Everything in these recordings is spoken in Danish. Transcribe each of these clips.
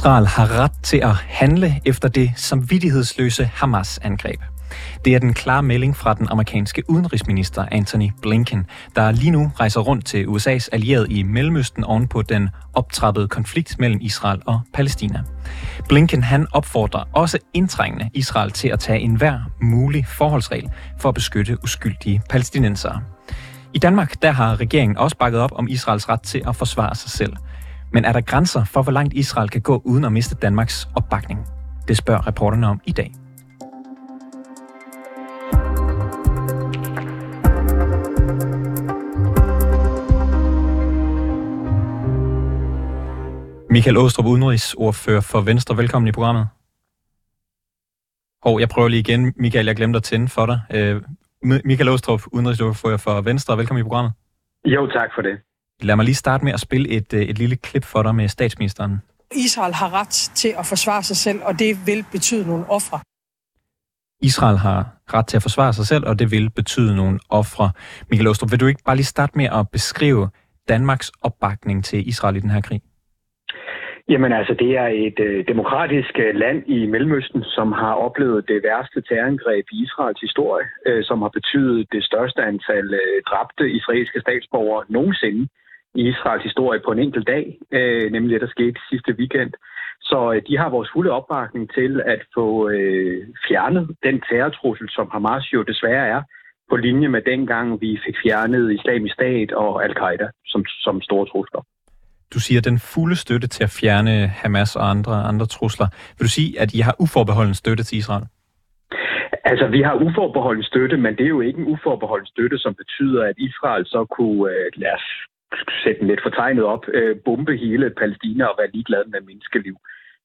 Israel har ret til at handle efter det samvittighedsløse Hamas-angreb. Det er den klare melding fra den amerikanske udenrigsminister Anthony Blinken, der lige nu rejser rundt til USA's allierede i Mellemøsten oven på den optrappede konflikt mellem Israel og Palæstina. Blinken han opfordrer også indtrængende Israel til at tage enhver mulig forholdsregel for at beskytte uskyldige palæstinensere. I Danmark der har regeringen også bakket op om Israels ret til at forsvare sig selv. Men er der grænser for, hvor langt Israel kan gå uden at miste Danmarks opbakning? Det spørger reporterne om i dag. Michael Åstrup, udenrigsordfører for Venstre. Velkommen i programmet. Hov, jeg prøver lige igen. Michael, jeg glemte at tænde for dig. Øh, Michael Åstrup, udenrigsordfører for Venstre. Velkommen i programmet. Jo, tak for det. Lad mig lige starte med at spille et, øh, et lille klip for dig med statsministeren. Israel har ret til at forsvare sig selv, og det vil betyde nogle ofre. Israel har ret til at forsvare sig selv, og det vil betyde nogle ofre. Michael Åstrup, vil du ikke bare lige starte med at beskrive Danmarks opbakning til Israel i den her krig? Jamen altså, det er et øh, demokratisk øh, land i Mellemøsten, som har oplevet det værste terrorangreb i Israels historie, øh, som har betydet det største antal øh, dræbte israelske statsborgere nogensinde i Israels historie på en enkelt dag, øh, nemlig det, der skete sidste weekend. Så øh, de har vores fulde opbakning til at få øh, fjernet den terrortrussel, som Hamas jo desværre er, på linje med dengang vi fik fjernet islamisk stat og al-Qaida som, som store trusler. Du siger den fulde støtte til at fjerne Hamas og andre, andre trusler. Vil du sige, at I har uforbeholden støtte til Israel? Altså, vi har uforbeholden støtte, men det er jo ikke en uforbeholden støtte, som betyder, at Israel så kunne, øh, lad os sætte den lidt fortegnet op, øh, bombe hele Palæstina og være ligeglad med menneskeliv.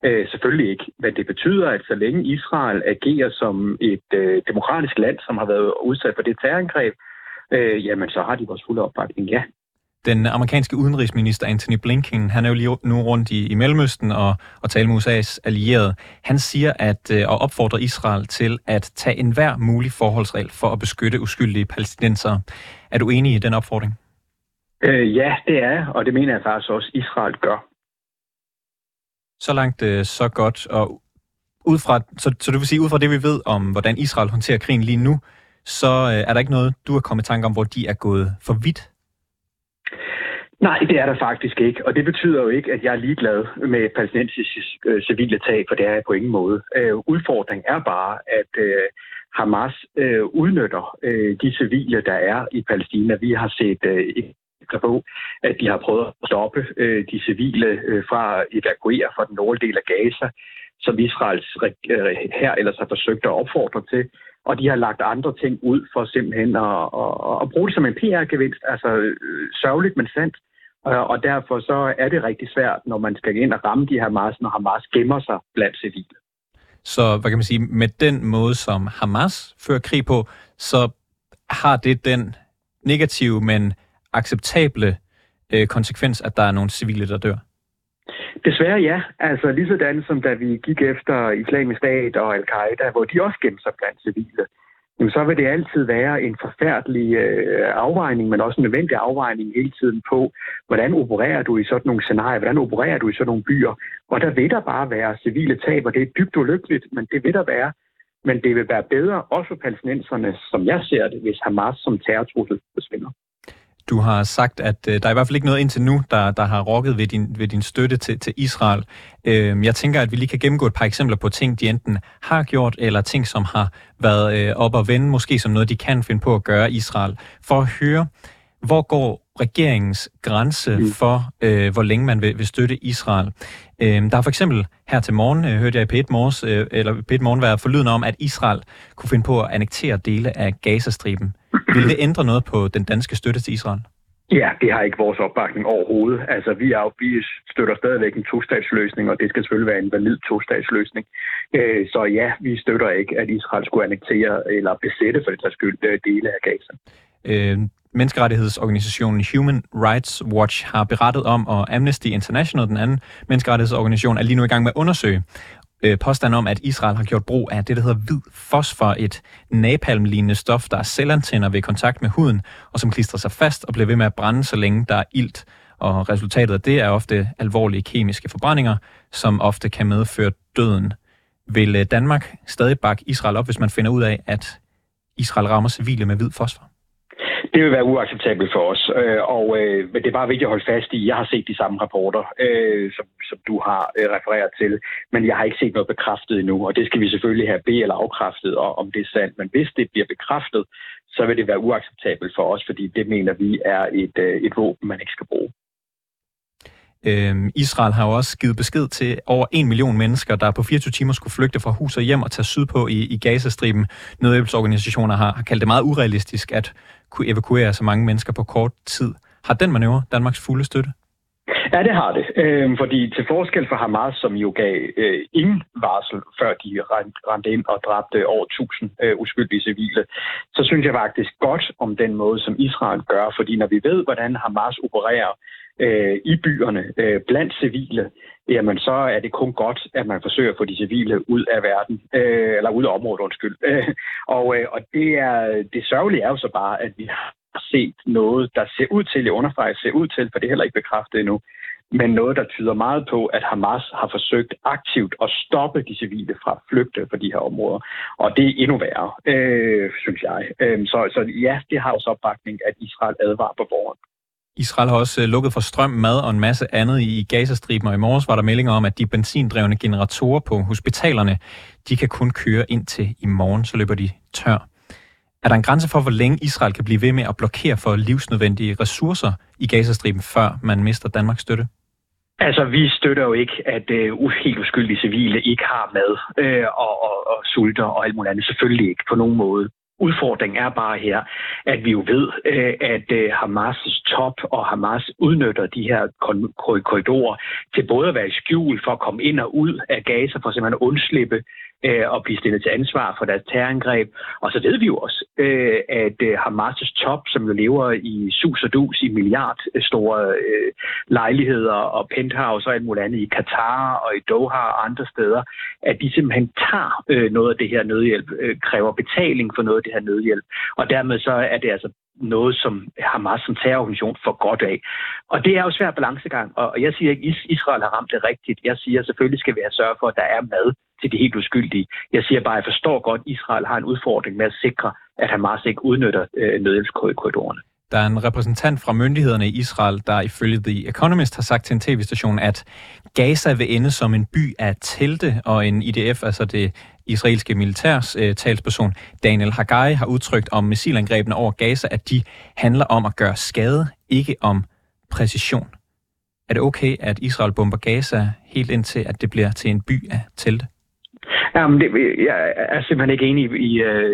Øh, selvfølgelig ikke, men det betyder, at så længe Israel agerer som et øh, demokratisk land, som har været udsat for det terrorangreb, øh, jamen så har de vores fulde opbakning, ja. Den amerikanske udenrigsminister Anthony Blinken, han er jo lige nu rundt i, i Mellemøsten og, og taler med USA's allierede. Han siger at øh, og opfordrer Israel til at tage enhver mulig forholdsregel for at beskytte uskyldige palæstinensere. Er du enig i den opfordring? Øh, ja, det er og det mener jeg faktisk også, Israel gør. Så langt øh, så godt, og ud fra, så, så du vil sige, ud fra det vi ved om, hvordan Israel håndterer krigen lige nu, så øh, er der ikke noget, du har kommet i tanke om, hvor de er gået for vidt Nej, det er der faktisk ikke, og det betyder jo ikke, at jeg er ligeglad med palæstinensiske øh, civile tab, for det er jeg på ingen måde. Øh, udfordringen er bare, at øh, Hamas øh, udnytter øh, de civile, der er i Palæstina. Vi har set øh, på, at de har prøvet at stoppe øh, de civile øh, fra at evakuere fra den nordlige del af Gaza, som Israels her øh, ellers har forsøgt at opfordre til. Og de har lagt andre ting ud for simpelthen at, at, at bruge det som en PR-gevinst. Altså øh, sørgeligt, men sandt. Øh, og derfor så er det rigtig svært, når man skal ind og ramme de her Hamas, når Hamas gemmer sig blandt civile. Så hvad kan man sige, med den måde, som Hamas fører krig på, så har det den negative, men acceptable øh, konsekvens, at der er nogle civile, der dør? Desværre ja. Altså lige sådan som da vi gik efter islamisk stat og al-Qaida, hvor de også gemte sig blandt civile jamen så vil det altid være en forfærdelig øh, afvejning, men også en nødvendig afvejning hele tiden på, hvordan opererer du i sådan nogle scenarier, hvordan opererer du i sådan nogle byer, og der vil der bare være civile tab, og det er dybt ulykkeligt, men det vil der være. Men det vil være bedre, også for palæstinenserne, som jeg ser det, hvis Hamas som terrortrussel forsvinder. Du har sagt, at øh, der er i hvert fald ikke noget indtil nu, der, der har rokket ved din, ved din støtte til, til Israel. Øh, jeg tænker, at vi lige kan gennemgå et par eksempler på ting, de enten har gjort, eller ting, som har været øh, op og vende, måske som noget, de kan finde på at gøre Israel. For at høre, hvor går regeringens grænse mm. for, øh, hvor længe man vil, vil støtte Israel. Øh, der har for eksempel her til morgen, øh, hørte jeg i P1, Morges, øh, eller P1 Morgen være forlydende om, at Israel kunne finde på at annektere dele af Gazastriben. Vil det ændre noget på den danske støtte til Israel? Ja, det har ikke vores opbakning overhovedet. Altså, vi, er, vi støtter stadigvæk en tostatsløsning, og det skal selvfølgelig være en valid tostatsløsning. Øh, så ja, vi støtter ikke, at Israel skulle annektere eller besætte for det der skyld øh, dele af Gaza. Øh, menneskerettighedsorganisationen Human Rights Watch har berettet om, og Amnesty International, den anden menneskerettighedsorganisation, er lige nu i gang med at undersøge øh, påstand om, at Israel har gjort brug af det, der hedder hvid fosfor, et napalm-lignende stof, der er selvantænder ved kontakt med huden, og som klistrer sig fast og bliver ved med at brænde, så længe der er ilt. og resultatet af det er ofte alvorlige kemiske forbrændinger, som ofte kan medføre døden. Vil øh, Danmark stadig bakke Israel op, hvis man finder ud af, at Israel rammer civile med hvid fosfor? Det vil være uacceptabelt for os, øh, og, øh, men det er bare vigtigt at holde fast i. Jeg har set de samme rapporter, øh, som, som du har øh, refereret til, men jeg har ikke set noget bekræftet endnu, og det skal vi selvfølgelig have be- eller afkræftet, og, om det er sandt. Men hvis det bliver bekræftet, så vil det være uacceptabelt for os, fordi det mener vi er et, øh, et våben, man ikke skal bruge. Øhm, Israel har jo også givet besked til over en million mennesker, der på 24 timer skulle flygte fra hus og hjem og tage sydpå i, i Gazastriben. Nødhjælpsorganisationer har, har kaldt det meget urealistisk at kunne evakuere så mange mennesker på kort tid. Har den manøvre Danmarks fulde støtte? Ja, det har det. Øh, fordi til forskel fra Hamas, som jo gav øh, ingen varsel, før de rendte ind og dræbte over 1000 øh, uskyldige civile, så synes jeg faktisk godt om den måde, som Israel gør. Fordi når vi ved, hvordan Hamas opererer øh, i byerne øh, blandt civile, jamen så er det kun godt, at man forsøger at få de civile ud af verden, øh, eller ud af området, undskyld. og, øh, og det, er, det sørgelige er jo så bare, at vi har set noget, der ser ud til, jeg understreger, ser ud til, for det er heller ikke bekræftet endnu, men noget, der tyder meget på, at Hamas har forsøgt aktivt at stoppe de civile fra at flygte fra de her områder. Og det er endnu værre, øh, synes jeg. Øh, så, så ja, det har også opbakning, at Israel advarer på borgerne. Israel har også øh, lukket for strøm, mad og en masse andet i Gazastriben, og i morges var der meldinger om, at de benzindrevne generatorer på hospitalerne, de kan kun køre ind til i morgen, så løber de tør. Er der en grænse for, hvor længe Israel kan blive ved med at blokere for livsnødvendige ressourcer i Gazastriben, før man mister Danmarks støtte? Altså, vi støtter jo ikke, at uh, helt uskyldige civile ikke har mad øh, og, og, og sulter og alt muligt andet. Selvfølgelig ikke på nogen måde. Udfordringen er bare her, at vi jo ved, øh, at øh, Hamas' top og Hamas udnytter de her korridorer til både at være i skjul for at komme ind og ud af Gaza, for simpelthen at undslippe øh, og blive stillet til ansvar for deres terrorangreb. Og så ved vi jo også, øh, at øh, Hamas' top, som jo lever i sus og dus i milliard øh, store øh, lejligheder og penthouse og alt muligt andet i Katar og i Doha og andre steder, at de simpelthen tager øh, noget af det her nødhjælp, øh, kræver betaling for noget af det her nødhjælp. Og dermed så er det altså noget, som Hamas som terrororganisation får godt af. Og det er jo svær balancegang, og jeg siger ikke, at Israel har ramt det rigtigt. Jeg siger, at selvfølgelig skal vi have sørge for, at der er mad til de helt uskyldige. Jeg siger bare, at jeg forstår godt, at Israel har en udfordring med at sikre, at Hamas ikke udnytter øh, nødhjælpskorridorerne. Der er en repræsentant fra myndighederne i Israel, der ifølge The Economist har sagt til en tv-station, at Gaza vil ende som en by af telte, og en IDF, altså det israelske militærs øh, talsperson Daniel Haggai, har udtrykt om missilangrebene over Gaza, at de handler om at gøre skade, ikke om præcision. Er det okay, at Israel bomber Gaza helt indtil, at det bliver til en by af telte? Jamen, det, jeg er simpelthen ikke enig i, i,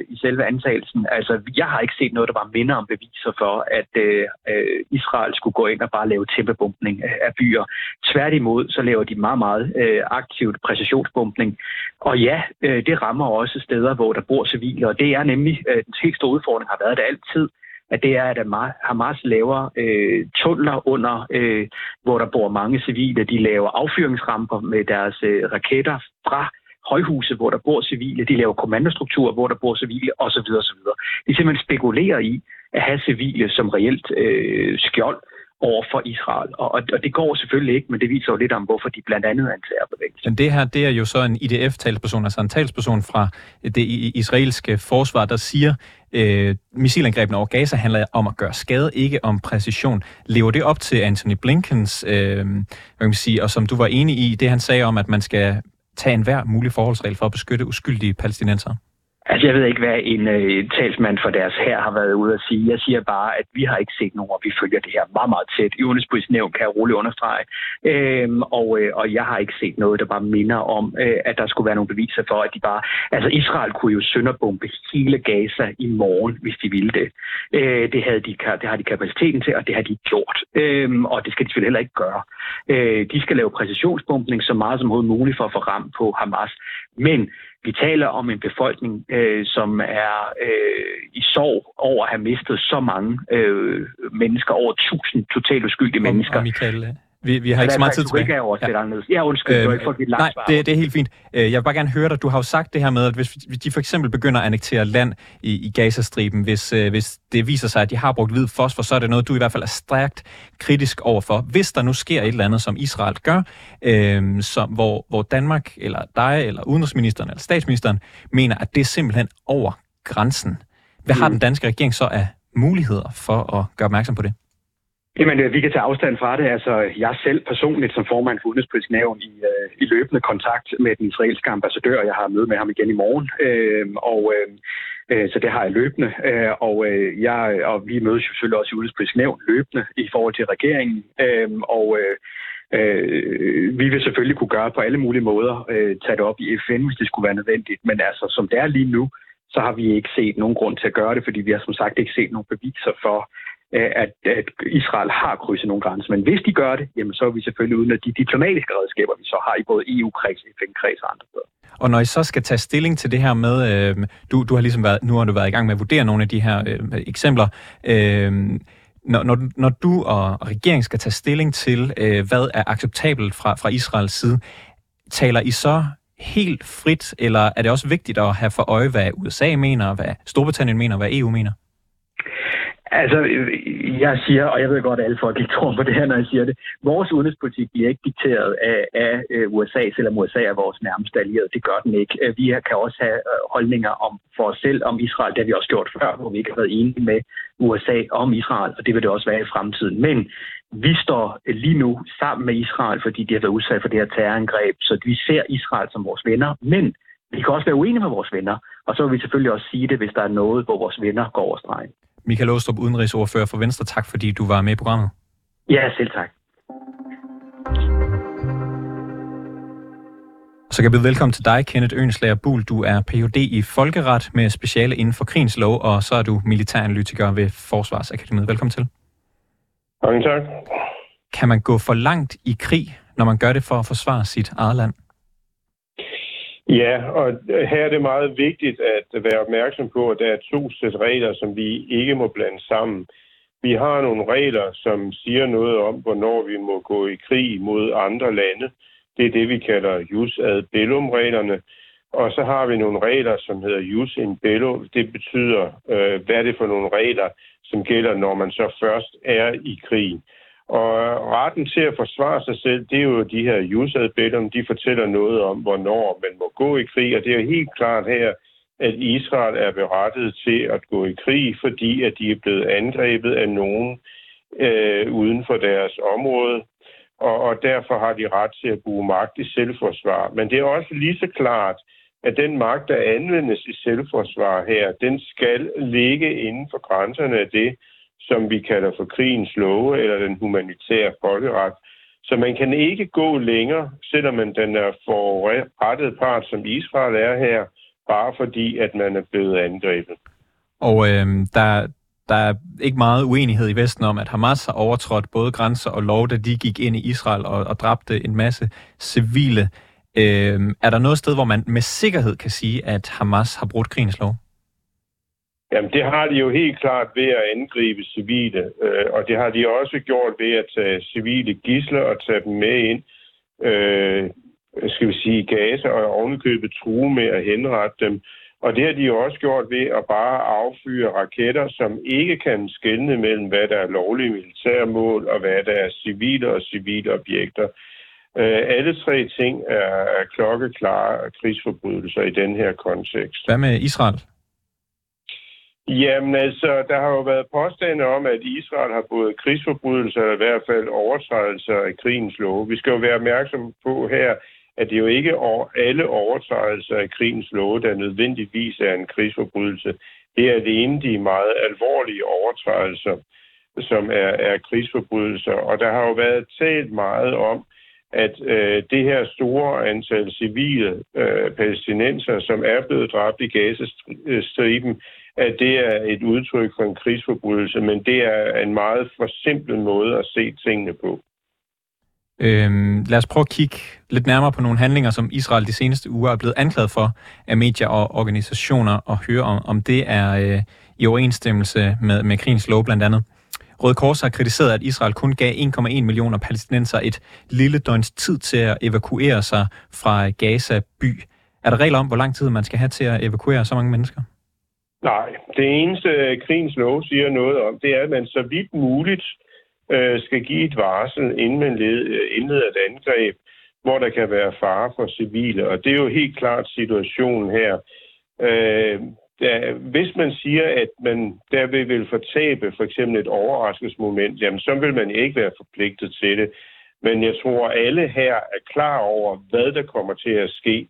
i selve antagelsen. Altså, jeg har ikke set noget, der var minder om beviser for, at øh, øh, Israel skulle gå ind og bare lave tæppebumpning øh, af byer. Tværtimod, så laver de meget, meget øh, aktivt præcisionsbumpning. Og ja, øh, det rammer også steder, hvor der bor civile, og det er nemlig øh, den helt store udfordring har været det altid, at det er, at Hamas laver øh, tunneler under, øh, hvor der bor mange civile. De laver affyringsramper med deres øh, raketter fra højhuse, hvor der bor civile, de laver kommandostrukturer, hvor der bor civile osv. osv. De simpelthen spekulerer i at have civile som reelt øh, skjold over for Israel. Og, og det går selvfølgelig ikke, men det viser jo lidt om, hvorfor de blandt andet er en terrorbevægelse. Men det her, det er jo så en IDF-talsperson, altså en talsperson fra det israelske forsvar, der siger, øh, missilangrebene over Gaza handler om at gøre skade, ikke om præcision. Lever det op til Anthony Blinkens, øh, hvad kan man sige, og som du var enig i, det han sagde om, at man skal tage enhver mulig forholdsregel for at beskytte uskyldige palæstinenser? Altså, jeg ved ikke, hvad en øh, talsmand for deres her har været ude at sige. Jeg siger bare, at vi har ikke set nogen, og vi følger det her meget, meget tæt. I udenrigspolitisk nævn kan jeg roligt understrege. Øhm, og, øh, og jeg har ikke set noget, der bare minder om, øh, at der skulle være nogle beviser for, at de bare... Altså, Israel kunne jo sønderbombe hele Gaza i morgen, hvis de ville det. Øh, det, havde de, det har de kapaciteten til, og det har de gjort. Øhm, og det skal de selvfølgelig heller ikke gøre. Øh, de skal lave præcisionsbombning så meget som overhovedet muligt for at få ramt på Hamas. Men vi taler om en befolkning, øh, som er øh, i sorg over at have mistet så mange øh, mennesker, over tusind totalt uskyldige mennesker. Og Michael, Vi, vi har ikke så meget tid tilbage. Du ikke ja. Ja, undskyld, øh, du ikke fået Nej, det, det er helt fint. Øh, jeg vil bare gerne høre dig. Du har jo sagt det her med, at hvis de for eksempel begynder at annektere land i, i Gazastriben, hvis, øh, hvis det viser sig, at de har brugt hvid fosfor, så er det noget, du i hvert fald er stærkt kritisk overfor. Hvis der nu sker et eller andet, som Israel gør, øh, som, hvor, hvor Danmark, eller dig, eller udenrigsministeren, eller statsministeren, mener, at det er simpelthen over grænsen. Hvad mm. har den danske regering så af muligheder for at gøre opmærksom på det? Jamen, øh, vi kan tage afstand fra det. Altså, jeg selv personligt som formand for Udenrigspolitisk Nævn i, øh, i løbende kontakt med den israelske ambassadør. Jeg har møde med ham igen i morgen, øh, og øh, øh, så det har jeg løbende. Øh, og, øh, jeg, og vi mødes jo selvfølgelig også i Udenrigspolitisk Nævn løbende i forhold til regeringen. Øh, og øh, Øh, vi vil selvfølgelig kunne gøre på alle mulige måder, øh, tage det op i FN, hvis det skulle være nødvendigt. Men altså, som det er lige nu, så har vi ikke set nogen grund til at gøre det, fordi vi har som sagt ikke set nogen beviser for, Øh, at, at Israel har krydset nogle grænser. Men hvis de gør det, jamen så er vi selvfølgelig uden at de diplomatiske redskaber, vi så har i både EU-kreds, FN-kreds og andre steder. Og når I så skal tage stilling til det her med, øh, du, du har ligesom været, nu har du været i gang med at vurdere nogle af de her øh, eksempler, øh, når, når, når du og regeringen skal tage stilling til, øh, hvad er acceptabelt fra, fra Israels side, taler I så helt frit, eller er det også vigtigt at have for øje, hvad USA mener, hvad Storbritannien mener, hvad EU mener? Altså, jeg siger, og jeg ved godt, at alle folk ikke tror på det her, når jeg siger det, vores udenrigspolitik bliver ikke dikteret af, af øh, USA, selvom USA er vores nærmeste allierede. Det gør den ikke. Øh, vi kan også have øh, holdninger om for os selv om Israel. Det har vi også gjort før, hvor vi ikke har været enige med USA om Israel, og det vil det også være i fremtiden. Men vi står lige nu sammen med Israel, fordi de har været udsat for det her terrorangreb, så vi ser Israel som vores venner, men vi kan også være uenige med vores venner, og så vil vi selvfølgelig også sige det, hvis der er noget, hvor vores venner går over stregen. Michael Åstrup, udenrigsordfører for Venstre. Tak fordi du var med i programmet. Ja, selv tak. Så kan jeg byde velkommen til dig, Kenneth Ønslager Bul. Du er Ph.D. i folkeret med speciale inden for krigens lov, og så er du militæranalytiker ved Forsvarsakademiet. Velkommen til. Mange tak. Kan man gå for langt i krig, når man gør det for at forsvare sit eget land? Ja, og her er det meget vigtigt at være opmærksom på, at der er to sæt regler, som vi ikke må blande sammen. Vi har nogle regler, som siger noget om, hvornår vi må gå i krig mod andre lande. Det er det, vi kalder jus ad bellum-reglerne. Og så har vi nogle regler, som hedder jus in bello. Det betyder, øh, hvad er det for nogle regler, som gælder, når man så først er i krig. Og retten til at forsvare sig selv, det er jo de her jusadbilleder, de fortæller noget om, hvornår man må gå i krig. Og det er helt klart her, at Israel er berettet til at gå i krig, fordi at de er blevet angrebet af nogen øh, uden for deres område. Og, og derfor har de ret til at bruge magt i selvforsvar. Men det er også lige så klart, at den magt, der anvendes i selvforsvar her, den skal ligge inden for grænserne af det, som vi kalder for krigens love eller den humanitære folkeret. Så man kan ikke gå længere, selvom man den er forrettet part, som Israel er her, bare fordi, at man er blevet angrebet. Og øh, der, der er ikke meget uenighed i Vesten om, at Hamas har overtrådt både grænser og lov, da de gik ind i Israel og, og dræbte en masse civile. Øh, er der noget sted, hvor man med sikkerhed kan sige, at Hamas har brudt krigens lov? Jamen, det har de jo helt klart ved at angribe civile, øh, og det har de også gjort ved at tage civile gisler og tage dem med ind, øh, skal vi sige, Gaza og ovenikøbet true med at henrette dem. Og det har de jo også gjort ved at bare affyre raketter, som ikke kan skelne mellem, hvad der er lovlige militærmål og hvad der er civile og civile objekter. Øh, alle tre ting er, er klokkeklare krigsforbrydelser i den her kontekst. Hvad med Israel? Jamen altså, der har jo været påstande om, at Israel har både krigsforbrydelser, eller i hvert fald overtrædelser af krigens lov. Vi skal jo være opmærksom på her, at det jo ikke er alle overtrædelser af krigens lov, der nødvendigvis er en krigsforbrydelse. Det er alene de meget alvorlige overtrædelser, som er, er krigsforbrydelser. Og der har jo været talt meget om, at øh, det her store antal civile øh, palæstinenser, som er blevet dræbt i Gazastriben, at det er et udtryk for en krigsforbrydelse, men det er en meget forsimplet måde at se tingene på. Øhm, lad os prøve at kigge lidt nærmere på nogle handlinger, som Israel de seneste uger er blevet anklaget for af medier og organisationer, og høre om, om det er øh, i overensstemmelse med, med krigens lov blandt andet. Røde Kors har kritiseret, at Israel kun gav 1,1 millioner palæstinenser et lille døgns tid til at evakuere sig fra Gaza by. Er der regler om, hvor lang tid man skal have til at evakuere så mange mennesker? Nej, det eneste øh, krigens lov siger noget om, det er, at man så vidt muligt øh, skal give et varsel, inden man øh, indleder et angreb, hvor der kan være fare for civile. Og det er jo helt klart situationen her. Øh, da, hvis man siger, at man derved vil fortabe for eksempel et overraskelsesmoment, jamen så vil man ikke være forpligtet til det. Men jeg tror, at alle her er klar over, hvad der kommer til at ske.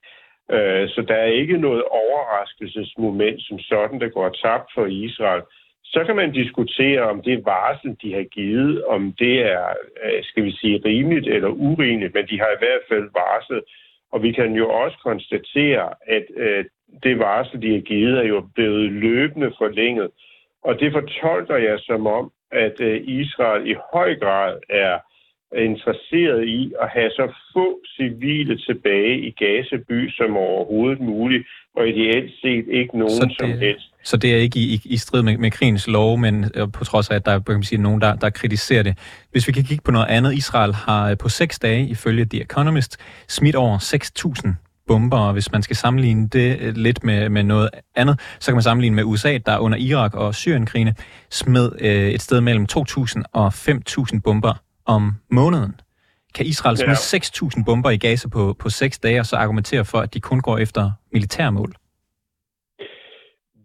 Øh, så der er ikke noget overraskelsesmoment som sådan, der går tabt for Israel. Så kan man diskutere, om det varsel, de har givet, om det er, øh, skal vi sige, rimeligt eller urimeligt, men de har i hvert fald varslet. Og vi kan jo også konstatere, at øh, det varsel, de har givet, er jo blevet løbende forlænget. Og det fortolker jeg som om, at øh, Israel i høj grad er interesseret i at have så få civile tilbage i Gaza-by som overhovedet muligt, og ideelt set ikke nogen så det, som helst. Så det er ikke i, i, i strid med, med krigens lov, men øh, på trods af, at der er sige, nogen, der, der kritiserer det. Hvis vi kan kigge på noget andet, Israel har øh, på seks dage, ifølge The Economist, smidt over 6.000 bomber, og hvis man skal sammenligne det øh, lidt med, med noget andet, så kan man sammenligne med USA, der under Irak og Syrienkrigene smed øh, et sted mellem 2.000 og 5.000 bomber om måneden. Kan Israel smide ja. 6.000 bomber i Gaza på, på 6 dage, og så argumentere for, at de kun går efter militærmål?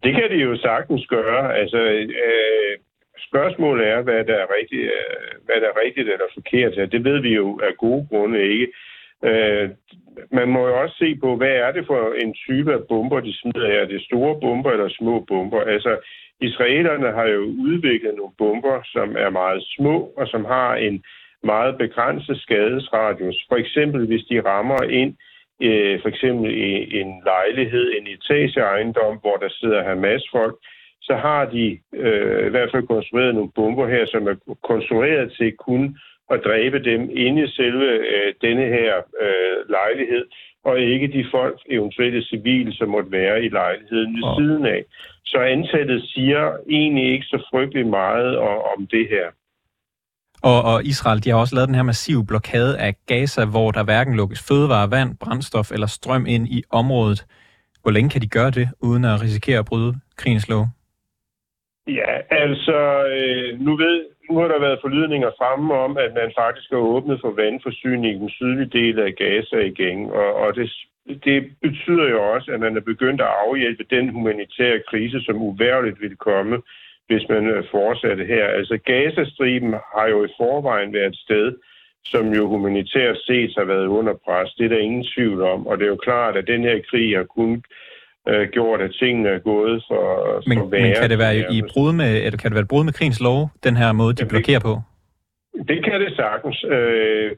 Det kan de jo sagtens gøre. Altså, øh, spørgsmålet er, hvad der er rigtigt, øh, hvad der er rigtigt eller forkert. Det ved vi jo af gode grunde ikke. Øh, man må jo også se på, hvad er det for en type af bomber, de smider her. Er det store bomber eller små bomber? Altså, israelerne har jo udviklet nogle bomber, som er meget små, og som har en meget begrænset skadesradius. For eksempel, hvis de rammer ind øh, for eksempel i en lejlighed, en etageejendom, hvor der sidder Hamas-folk, så har de øh, i hvert fald konstrueret nogle bomber her, som er konstrueret til kun at dræbe dem inde i selve øh, denne her øh, lejlighed, og ikke de folk, eventuelle civile, som måtte være i lejligheden ved oh. siden af. Så antallet siger egentlig ikke så frygtelig meget om det her. Og, og Israel, de har også lavet den her massive blokade af Gaza, hvor der hverken lukkes fødevare, vand, brændstof eller strøm ind i området. Hvor længe kan de gøre det, uden at risikere at bryde krigens lov? Ja, altså, øh, nu ved nu har der været forlydninger fremme om, at man faktisk har åbnet for vandforsyning i den sydlige del af Gaza igen, og, og det, det betyder jo også, at man er begyndt at afhjælpe den humanitære krise, som uværligt vil komme, hvis man øh, fortsatte her. Altså Gazastriben har jo i forvejen været et sted, som jo humanitært set har været under pres. Det er der ingen tvivl om, og det er jo klart, at den her krig har kun øh, gjort, at tingene er gået for, men, for værre. Men kan det være i brud med, eller kan det være et brud med krigens lov, den her måde, de blokerer på? Det kan det sagtens. Øh,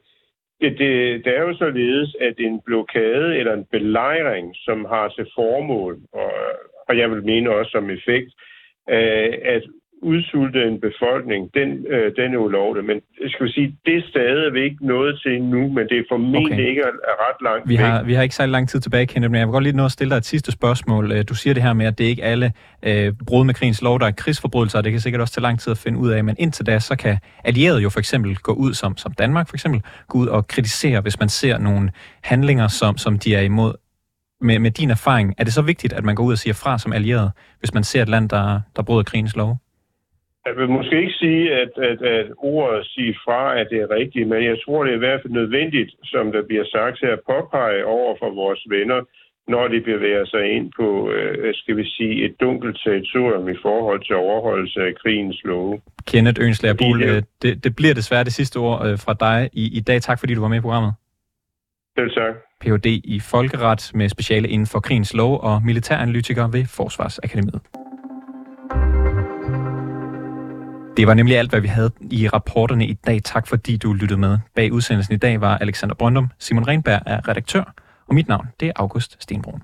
det, det, det er jo således, at en blokade eller en belejring, som har til formål, og, og jeg vil mene også som effekt, øh, at udsulte en befolkning, den, øh, den er ulovlig. Men skal sige, det er stadigvæk noget til nu, men det er formentlig okay. ikke er ret langt vi har, vi har ikke særlig lang tid tilbage, Kenneth, men jeg vil godt lige nå at stille dig et sidste spørgsmål. Øh, du siger det her med, at det ikke alle øh, brud med krigens lov, der er krigsforbrydelser, og det kan sikkert også tage lang tid at finde ud af, men indtil da, så kan allierede jo for eksempel gå ud, som, som Danmark for eksempel, gå ud og kritisere, hvis man ser nogle handlinger, som, som de er imod. Med, med din erfaring, er det så vigtigt, at man går ud og siger fra som allieret, hvis man ser et land, der, der bryder krigens lov? Jeg vil måske ikke sige, at, at, at ordet sige fra, at det er rigtigt, men jeg tror, det er i hvert fald nødvendigt, som der bliver sagt til at påpege over for vores venner, når de bevæger sig ind på, øh, skal vi sige, et dunkelt territorium i forhold til overholdelse af krigens love. Kenneth Ønslager Buhl, øh, det, det bliver desværre det sidste ord øh, fra dig i, i dag. Tak fordi du var med i programmet. Selv tak. Ph.D. i Folkeret med speciale inden for krigens lov og militæranalytiker ved Forsvarsakademiet. Det var nemlig alt, hvad vi havde i rapporterne i dag. Tak fordi du lyttede med. Bag udsendelsen i dag var Alexander Brøndum, Simon Renberg er redaktør, og mit navn det er August Stenbrun.